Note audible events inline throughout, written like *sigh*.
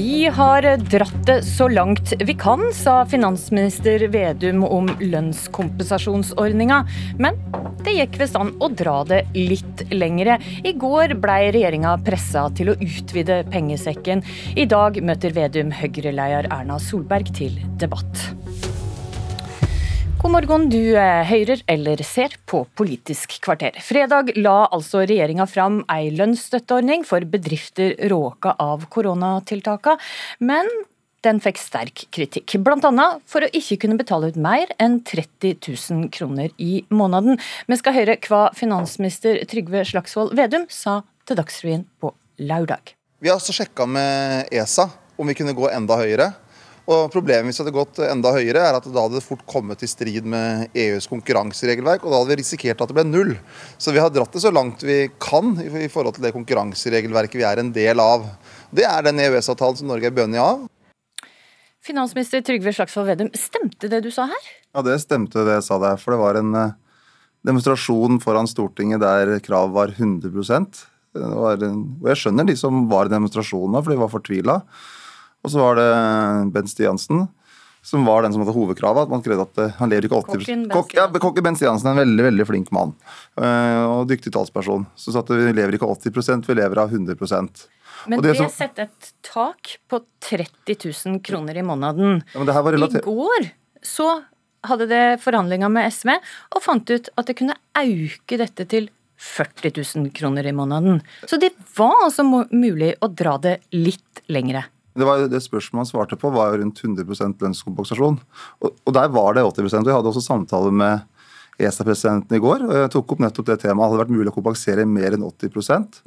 Vi har dratt det så langt vi kan, sa finansminister Vedum om lønnskompensasjonsordninga. Men det gikk visst an å dra det litt lengre. I går blei regjeringa pressa til å utvide pengesekken. I dag møter Vedum Høyre-leder Erna Solberg til debatt. God morgen, du hører eller ser på Politisk kvarter. Fredag la altså regjeringa fram ei lønnsstøtteordning for bedrifter råka av koronatiltaka, men den fikk sterk kritikk. Bl.a. for å ikke kunne betale ut mer enn 30 000 kroner i måneden. Vi skal høre hva finansminister Trygve Slagsvold Vedum sa til Dagsrevyen på lørdag. Vi har også sjekka med ESA om vi kunne gå enda høyere. Og Problemet hvis det hadde gått enda høyere, er at da hadde det fort kommet i strid med EUs konkurranseregelverk, og da hadde vi risikert at det ble null. Så vi har dratt det så langt vi kan i forhold til det konkurranseregelverket vi er en del av. Det er den EØS-avtalen som Norge er bønnig av. Finansminister Trygve Slagsvold Vedum, stemte det du sa her? Ja, det stemte det jeg sa der. For det var en eh, demonstrasjon foran Stortinget der kravet var 100 var, Og jeg skjønner de som var i demonstrasjonene, for de var fortvila. Og så var det Ben Stiansen som var den som hadde hovedkravet. at man krevde at eh, Han lever ikke 80 Kokken Kok, ja, Kokken ben Stiansen er en veldig veldig flink mann uh, og dyktig talsperson. Så sa at vi lever ikke 80% vi lever av 100% men det, det som... setter et tak på 30 000 kroner i måneden. Ja, I går så hadde det forhandlinger med SV og fant ut at det kunne auke dette til 40 000 kroner i måneden. Så det var altså mulig å dra det litt lengre. Det, var det spørsmålet han svarte på, var rundt 100 lønnskompensasjon. Og, og, der var det 80 og Vi hadde også samtale med ESA-presidenten i går. tok opp nettopp det temaet. Hadde det vært mulig å kompensere mer enn 80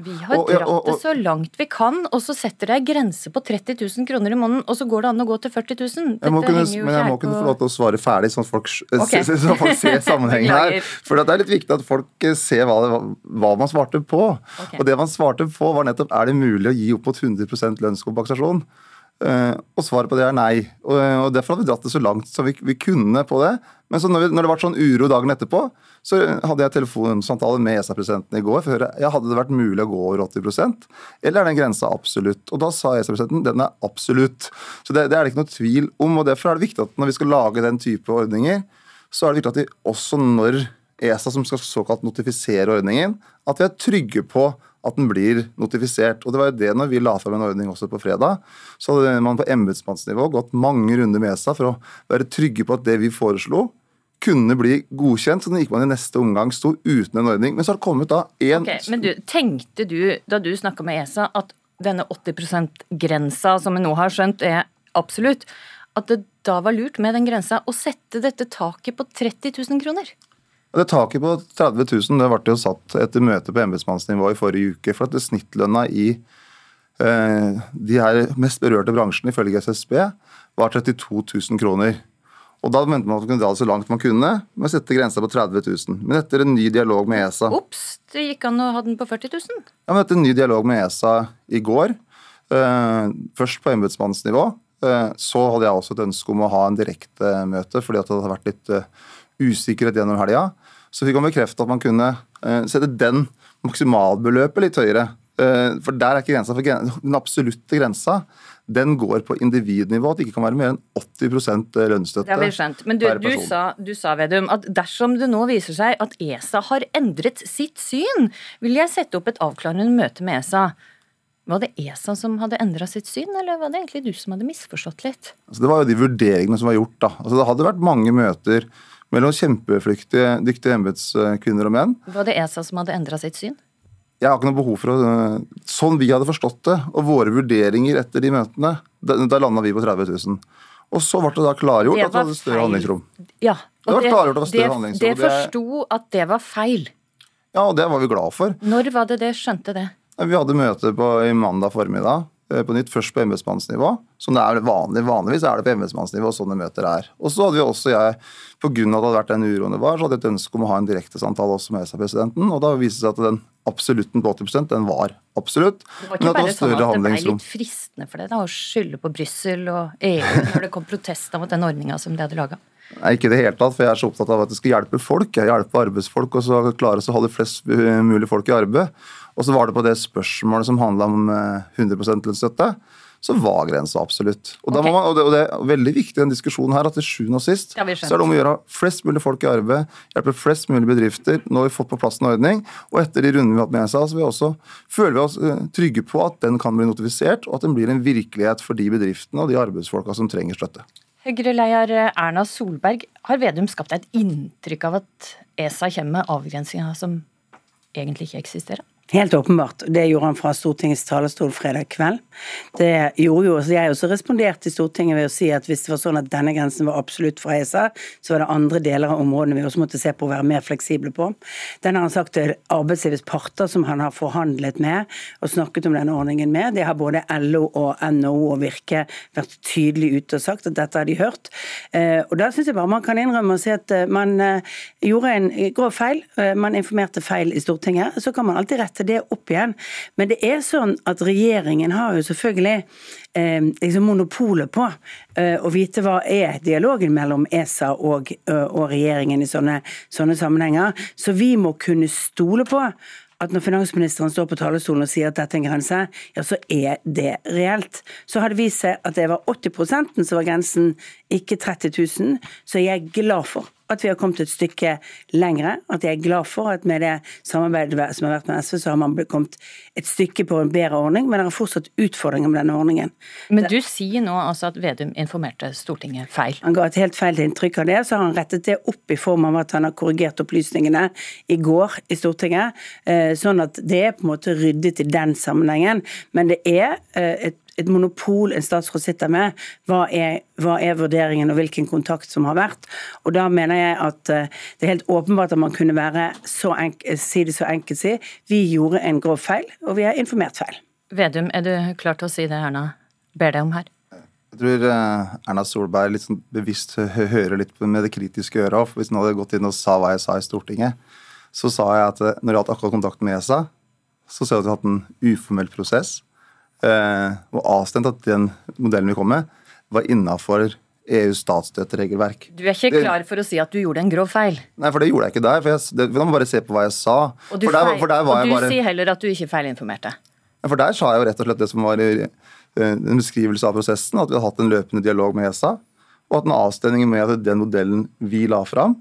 Vi har og, dratt og, og, det så langt vi kan, og så setter det ei grense på 30 000 kroner i måneden, og så går det an å gå til 40 000. Jeg kunne, men jeg må kunne få lov til å svare ferdig, sånn at folk, okay. *laughs* så folk ser sammenhengen her. For det er litt viktig at folk eh, ser hva, det, hva man svarte på. Okay. Og det man svarte på, var nettopp er det mulig å gi opp mot 100% lønnskompensasjon. Uh, og svaret på det er nei. Og, Derfor hadde vi dratt det så langt som vi, vi kunne på det. Men når, vi, når, det ble sånn uro dagen etterpå, så hadde jeg telefonsamtale med ESA-presidenten i går for å høre ja, hadde det vært mulig å gå over 80% eller er den grensa absolutt. Og Da sa ESA-presidenten den er absolutt. Så det, det, er det ikke noe tvil om. og Derfor er det viktig at når vi skal lage den type ordninger, så er det viktig at vi også når ESA som skal såkalt notifisere ordningen, at vi er trygge på at den blir notifisert. Og det var jo det når vi la fram en ordning også på fredag. Så hadde man på embetsmannsnivå gått mange runder med ESA for å være trygge på at det vi foreslo, kunne bli godkjent, så den gikk man i neste omgang sto uten en ordning. Men så har det kommet da én okay, Men du, tenkte du da du snakka med ESA at denne 80 %-grensa som vi nå har skjønt er absolutt, at det da var lurt med den grensa å sette dette taket på 30 000 kroner? Det Taket på 30 000 det ble jo satt etter møte på embetsmannsnivå i forrige uke. for at Snittlønna i eh, de her mest berørte bransjene ifølge SSB var 32 000 kroner. Og Da mente man at man kunne dra så langt man kunne med å sette grensa på 30 000. Men etter en ny dialog med ESA Ops, det gikk an å ha den på 40 000? Ja, men etter en ny dialog med ESA i går, eh, først på embetsmannsnivå, så hadde jeg også et ønske om å ha en direktemøte, fordi at det hadde vært litt uh, usikkerhet gjennom helga så fikk han bekreftet at man kunne uh, sette den maksimalbeløpet litt høyere. For der er ikke grensa. For den absolutte grensa den går på individnivå, at det ikke kan være mer enn 80 eh, lønnsstøtte. Det har vi skjønt. Men du, du, sa, du sa, Vedum, at dersom det nå viser seg at ESA har endret sitt syn, vil jeg sette opp et avklarende møte med ESA. Var det ESA som hadde endra sitt syn, eller var det egentlig du som hadde misforstått litt? Altså, det var jo de vurderingene som var gjort. da. Altså, det hadde vært mange møter mellom kjempeflyktige, dyktige embetskvinner og menn. Var det ESA som hadde endra sitt syn? Jeg har ikke noe behov for å Sånn vi hadde forstått det, og våre vurderinger etter de møtene, da, da landa vi på 30 000. Og så ble det da klargjort det at det hadde større handlingsrom. Ja, og det, det, det, det, det forsto at det var feil. Ja, og det var vi glad for. Når var det det skjønte det? Vi hadde møte på, i mandag formiddag. Eh, på nytt, først på embetsmannsnivå, som det er vanlig. Vanligvis er det på embetsmannsnivå sånne møter er. Og så hadde vi også jeg, pga. at det hadde vært den uroen det var, så hadde jeg et ønske om å ha en direktesamtale også med ESA-presidenten. Og da viste det seg at den absolutten på 80 den var absolutt. Det var ikke bare sånn at det ble litt fristende for deg da, å skylde på Brussel og EU når det kom protester mot den ordninga som de hadde laga? Nei, ikke det hele tatt, for jeg er så opptatt av at det skal hjelpe folk. Jeg hjelper arbeidsfolk, og så klare å holde flest mulig folk i arbeid. Og så var det på det spørsmålet som handla om 100 eh, lønnsstøtte så var grensa absolutt. Og, okay. man, og, det, og, det, er veldig viktig i den diskusjonen her at til sjuende og sist så er det om å gjøre flest mulig folk i arbeid, hjelpe flest mulig bedrifter. Nå har vi fått på plass en ordning, og etter de rundene vi har hatt med ESA, så vi også, føler vi oss eh, trygge på at den kan bli notifisert, og at den blir en virkelighet for de bedriftene og de arbeidsfolka som trenger støtte. Høyre-leder Erna Solberg, har Vedum skapt deg et inntrykk av at ESA kommer med avgrensninger som egentlig ikke eksisterer? Helt åpenbart. Det gjorde han fra Stortingets talerstol fredag kveld. Det gjorde jo, Jeg også responderte i Stortinget ved å si at hvis det var sånn at denne grensen var absolutt fra ESA, så var det andre deler av områdene vi også måtte se på å være mer fleksible på. Den har han sagt til arbeidslivets parter som han har forhandlet med og snakket om denne ordningen med. Det har både LO og NHO og Virke vært tydelig ute og sagt at dette har de hørt. Eh, og da syns jeg bare man kan innrømme og si at eh, man eh, gjorde en grov feil. Man informerte feil i Stortinget. Så kan man alltid rette rette det opp igjen. Men det er sånn at regjeringen har jo selvfølgelig eh, liksom monopolet på eh, å vite hva er dialogen mellom ESA og, uh, og regjeringen i sånne, sånne sammenhenger. Så vi må kunne stole på at når finansministeren står på talerstolen og sier at dette er en grense, ja, så er det reelt. Så har det vist seg at det var 80% som var grensen, ikke 30 000. Så jeg er glad for at vi har kommet et stykke lengre. At jeg er glad for at med det samarbeidet som har vært med SV, så har man kommet et stykke på en bedre ordning, men det er fortsatt utfordringer med denne ordningen. Men du sier nå altså at Vedum informerte Stortinget feil? Han ga et helt feil inntrykk av det, så har han rettet det opp i form av at han har korrigert opplysningene i går i Stortinget, eh, sånn at det er på en måte ryddet i den sammenhengen. Men det er eh, et et monopol en statsråd sitter med. Hva er, hva er, vurderingen og hvilken kontakt som har vært? Og Da mener jeg at eh, det er helt åpenbart at man kunne være så enk, si det så enkelt si. Vi gjorde en grov feil, og vi har informert feil. Vedum, er du klar til å si det Erna ber deg om her? Jeg tror eh, Erna Solberg litt sånn bevisst hører litt med det kritiske øret. For hvis hun hadde gått inn og sa hva jeg sa i Stortinget, så sa jeg at eh, når det hadde akkurat kontakt med ESA, så ser jeg at vi har hatt en uformell prosess og avstemt at den modellen vi kom med, var innafor EUs statsstøtteregelverk. Du er ikke klar for å si at du gjorde en grov feil? Nei, for det gjorde jeg ikke der. for jeg, det, Da må bare se på hva jeg sa. Og du, for der, for der og du bare, sier heller at du ikke feilinformerte? Ja, for der sa jeg jo rett og slett det som var eh, en beskrivelse av prosessen, at vi hadde hatt en løpende dialog med ESA, og at en avstemning med at den modellen vi la fram,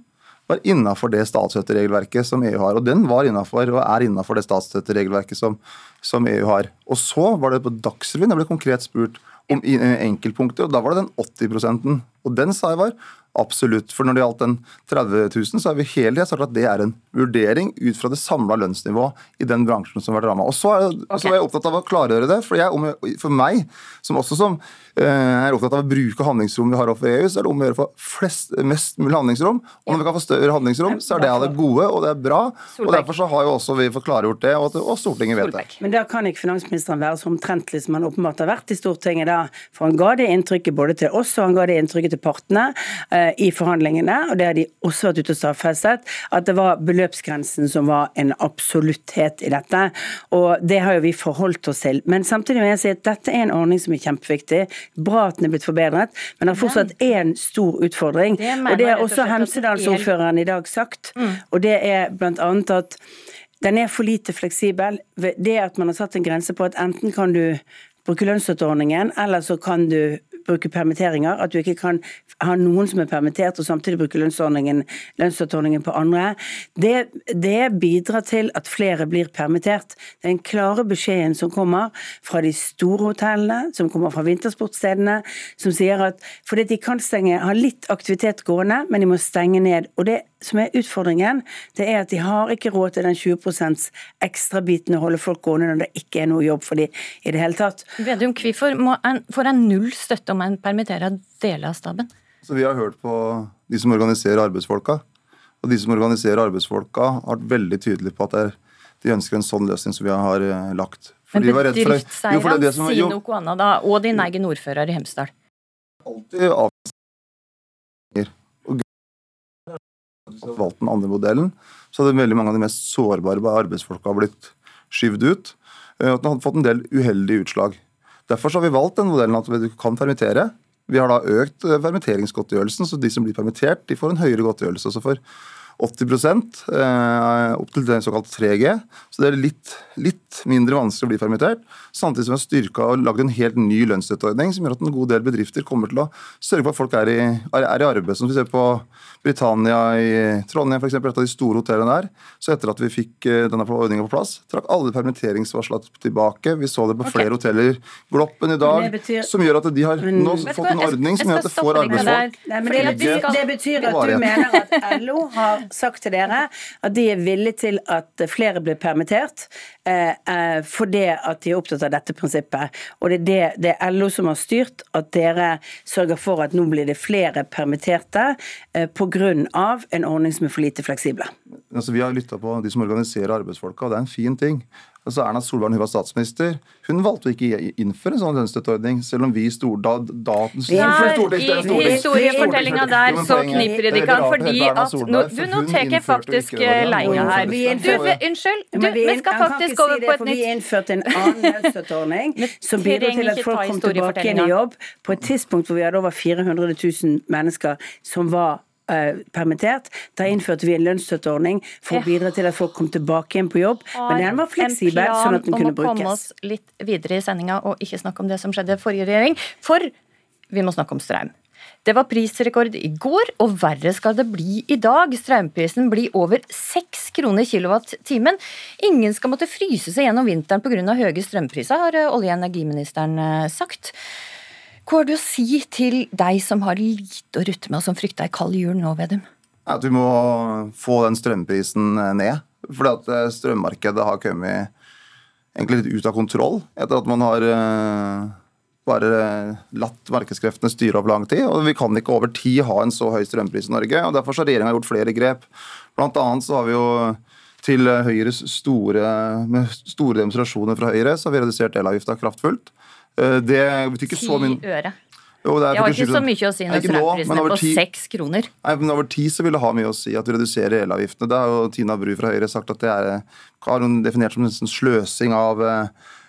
var innafor det statsstøtteregelverket som EU har. Og den var innafor, og er innafor det statsstøtteregelverket som, som, EU har. Og så var det på Dagsrevyen jeg ble konkret spurt om enkeltpunkter, og da var det den 80 Og den sa jeg var Absolutt. For når det gjaldt den 30 000, så har vi hele tida sagt at det er en vurdering ut fra det samla lønnsnivået i den bransjen som har vært ramma. Og så er, okay. så er, jeg opptatt av å klargjøre det. For, jeg, for meg, som også som eh, er opptatt av å bruke handlingsrom vi har overfor EU, så er det om å gjøre for flest, mest mulig handlingsrom. Og når vi kan få større handlingsrom, så er det av det gode, og det er bra. Og derfor så har jo også vi fått klargjort det, og, og Stortinget vet det. Men da kan ikke finansministeren være så omtrentlig som han åpenbart har vært i Stortinget da. For han ga det inntrykket både til oss, og han ga det inntrykket til partene. Eh, i forhandlingene, og det har de også vært ute og stadfestet, at det var beløpsgrensen som var en absolutthet i dette. Og det har jo vi forholdt oss til. Men samtidig vil jeg si at dette er en ordning som er kjempeviktig. Bra at den er blitt forbedret, men det er fortsatt en stor utfordring. og det har også Hemsedalsordføreren i dag sagt. Mm. Og det er annet at den er for lite fleksibel. Det at man har satt en grense på at enten kan du bruke lønnsstøtteordningen, eller så kan du bruke permitteringer. At du ikke kan ha noen som er permittert og samtidig bruke lønnsstøtteordningen på andre. Det, det, bidrar til at flere blir permittert. Er den klare beskjeden som kommer fra de store hotellene, som kommer fra vintersportstedene, som sier at fordi de kan stenge, ha litt aktivitet gående, men de må stenge ned. Og det som er utfordringen, det er at de har ikke råd til den 20% ekstrabiten å holde folk gående når det ikke er noe jobb for dem i det hele tatt. Vedum, hvorfor får en null støtte om en permitterer deler av staben? Så Vi har hørt på de som organiserer arbeidsfolka. Og de som organiserer arbeidsfolka, har vært veldig tydelige på at de ønsker en sånn løsning som vi har lagt. lagt. Men bedriftseierne sier noe annet da, og din egen ordfører i Hemsedal? Alltid valgt den andre modellen, så hadde veldig mange av de mest sårbare arbeidsfolka blitt skyvd ut. Og at den hadde fått en del uheldige utslag. Derfor har vi valgt den modellen at du kan permittere. Vi har da økt permitteringsgodtgjørelsen, så de som blir permittert, de får en høyere godtgjørelse. Så for 80 eh, opp til såkalt 3G. Så det er litt, litt, mindre vanskelig å bli permittert. Samtidig som vi har styrka og lagd en helt ny lønnsstøtteordning som gjør at en god del bedrifter kommer til å sørge for at folk er i, er, er i arbeid. Som vi ser på Britannia i Trondheim, f.eks., et av de store hotellene der. Så etter at vi fikk eh, denne ordninga på plass, trakk alle permitteringsvarslene tilbake. Vi så det på okay. flere hoteller. Gloppen i dag, betyr, som gjør at de har men, nå fått en ordning som gjør at det får arbeidsfolk. Men det, betyr, det betyr at du mener at LO har sagt til dere at de er villige til at flere blir permittert eh, eh, fordi at de er opptatt av dette prinsippet. Og det er det, det er LO som har styrt at dere sørger for at nå blir det flere permitterte eh, pga. en ordning som er for lite fleksible. Altså, vi har lytta på de som organiserer arbeidsfolka, og det er en fin ting. Altså Erna Solberg hun var statsminister. Hun valgte å ikke innføre en sånn lønnsstøtteordning, selv om vi stor, da, da I historiefortellinga der så kniper det ikke an, fordi at no, Du, nå tar jeg faktisk eh, leia her. Du, unnskyld, du, vi skal faktisk over på et nytt Vi innførte en *laughs* annen lønnsstøtteordning som bidro til at folk kom tilbake igjen i jobb. På et tidspunkt hvor vi hadde over 400 000 mennesker som var permittert. Da innførte vi en lønnsstøtteordning for å bidra til at folk kom tilbake igjen på jobb. Men den var fleksibel, sånn at den kunne brukes. En plan om å komme oss litt videre i sendinga og ikke snakke om det som skjedde i forrige regjering. For vi må snakke om strøm. Det var prisrekord i går, og verre skal det bli i dag. Strømprisen blir over 6 kroner kilowatt-timen. Ingen skal måtte fryse seg gjennom vinteren pga. høye strømpriser, har olje- og energiministeren eh, sagt. Hva har du å si til deg som har lite å rutte med, og som frykter ei kald jul nå, Vedum? At vi må få den strømprisen eh, ned. At eh, strømmarkedet har kommet egentlig litt ut av kontroll etter at man har eh, bare latt markedskreftene styre opp lang tid. og Vi kan ikke over tid ha en så høy strømpris i Norge. og Derfor har regjeringa gjort flere grep. Blant annet så har vi jo til Høyres store, med store demonstrasjoner fra Høyre så har vi redusert elavgifta kraftfullt. Eh, det betyr ikke så mye øre. Jo, det, det har ikke så mye å si når strømprisen er på seks kroner. Nei, men Over tid så vil det ha mye å si at vi reduserer elavgiftene. Det har jo Tina Bru fra Høyre sagt at det er, har hun definert som en sløsing av,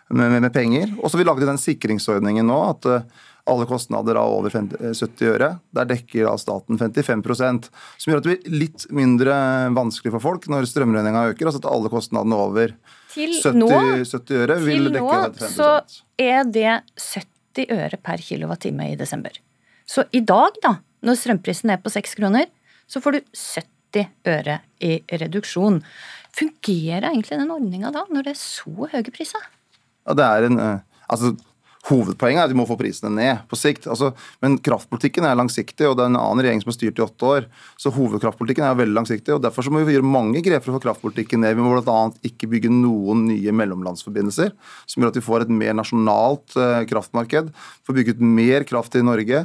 med, med, med, penger. Og så har vi laget den sikringsordningen nå at eh, alle kostnader av over 50, 70 øre, der dekker da staten 55 som gjør at det blir litt mindre vanskelig for folk når strømregninga øker. altså at alle kostnadene over til 70, nå, 70 øre vil dekke 55 Til nå så er det 70 øre per kilowattime i desember. Så i dag, da, når strømprisen er på 6 kroner, så får du 70 øre i reduksjon. Fungerer egentlig den ordninga da, når det er så høye priser? Ja, det er en, eh, altså Hovedpoenget er at vi må få prisene ned på sikt. Altså, men kraftpolitikken er langsiktig, og det er en annen regjering som har styrt i åtte år. Så hovedkraftpolitikken er veldig langsiktig, og derfor må vi gjøre mange grep for å få kraftpolitikken ned. Vi må bl.a. ikke bygge noen nye mellomlandsforbindelser, som gjør at vi får et mer nasjonalt uh, kraftmarked. Får bygget mer kraft i Norge.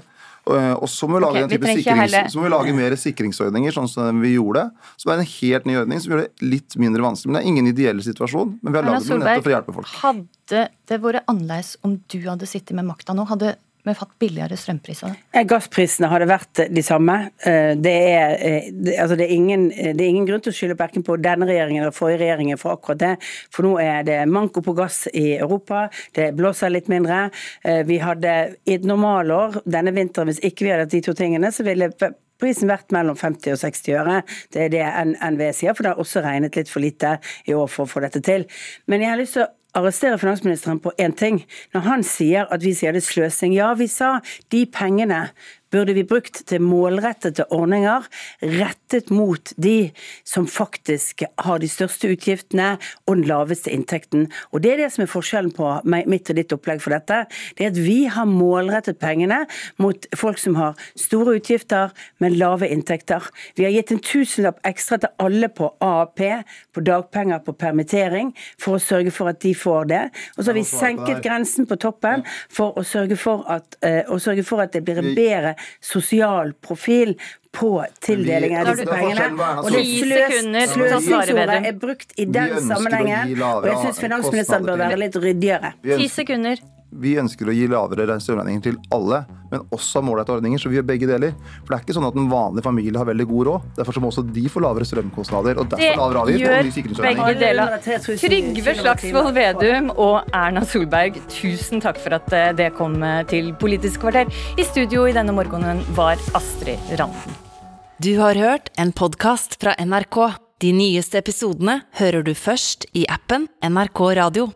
Eh, og så må vi lage, okay, vi sikrings, så må vi lage mer sikringsordninger, sånn som vi gjorde. Som er en helt ny ordning som gjør det litt mindre vanskelig. Men det er ingen ideell situasjon. Men vi har laget den nettopp for å hjelpe folk. Hadde det vært annerledes om du hadde sittet med makta nå? Hadde vi fått billigere strømpriser? Gassprisene hadde vært de samme. Eh, det er, eh, altså det er, ingen, det er ingen, grunn til å skylde verken på denne regjeringen eller forrige regjeringen for akkurat det. For nå er det manko på gass i Europa, det blåser litt mindre. Eh, vi hadde i et normalår denne vinteren, hvis ikke vi hadde hatt de to tingene, så ville prisen vært mellom 50 og 60 øre. Det er det NVE sier, for det har også regnet litt for lite i år for å få dette til. Men jeg har lyst til å arrestere finansministeren på én ting. Når han sier at vi sier det er sløsing. Ja, vi sa de pengene burde vi brukt til målrettede ordninger rettet mot de som faktisk har de største utgiftene og den laveste inntekten. Og Det er det som er forskjellen på mitt og ditt opplegg for dette. Det er at vi har målrettet pengene mot folk som har store utgifter, men lave inntekter. Vi har gitt en tusenlapp ekstra til alle på AAP, på dagpenger, på permittering, for å sørge for at de får det. Og så har vi senket grensen på toppen for å sørge for at, uh, å sørge for at det blir en bedre sosial profil på tildelingen av disse pengene. Og det sløsingsordet er brukt i den sammenhengen, og jeg syns finansministeren bør være litt ryddigere. Ti sekunder. Vi ønsker å gi lavere strømregninger til alle, men også målrettede ordninger. Så vi gjør begge deler. For det er ikke sånn at en vanlig familie har veldig god råd. Derfor så må også de få lavere strømkostnader. Og derfor lavere avgift Det gjør begge deler. Trygve Slagsvold Vedum og Erna Solberg, tusen takk for at eh, det kom eh, til Politisk kvarter. I studio i denne morgenen var Astrid Randen. Du har hørt en podkast fra NRK. De nyeste episodene hører du først i appen NRK Radio.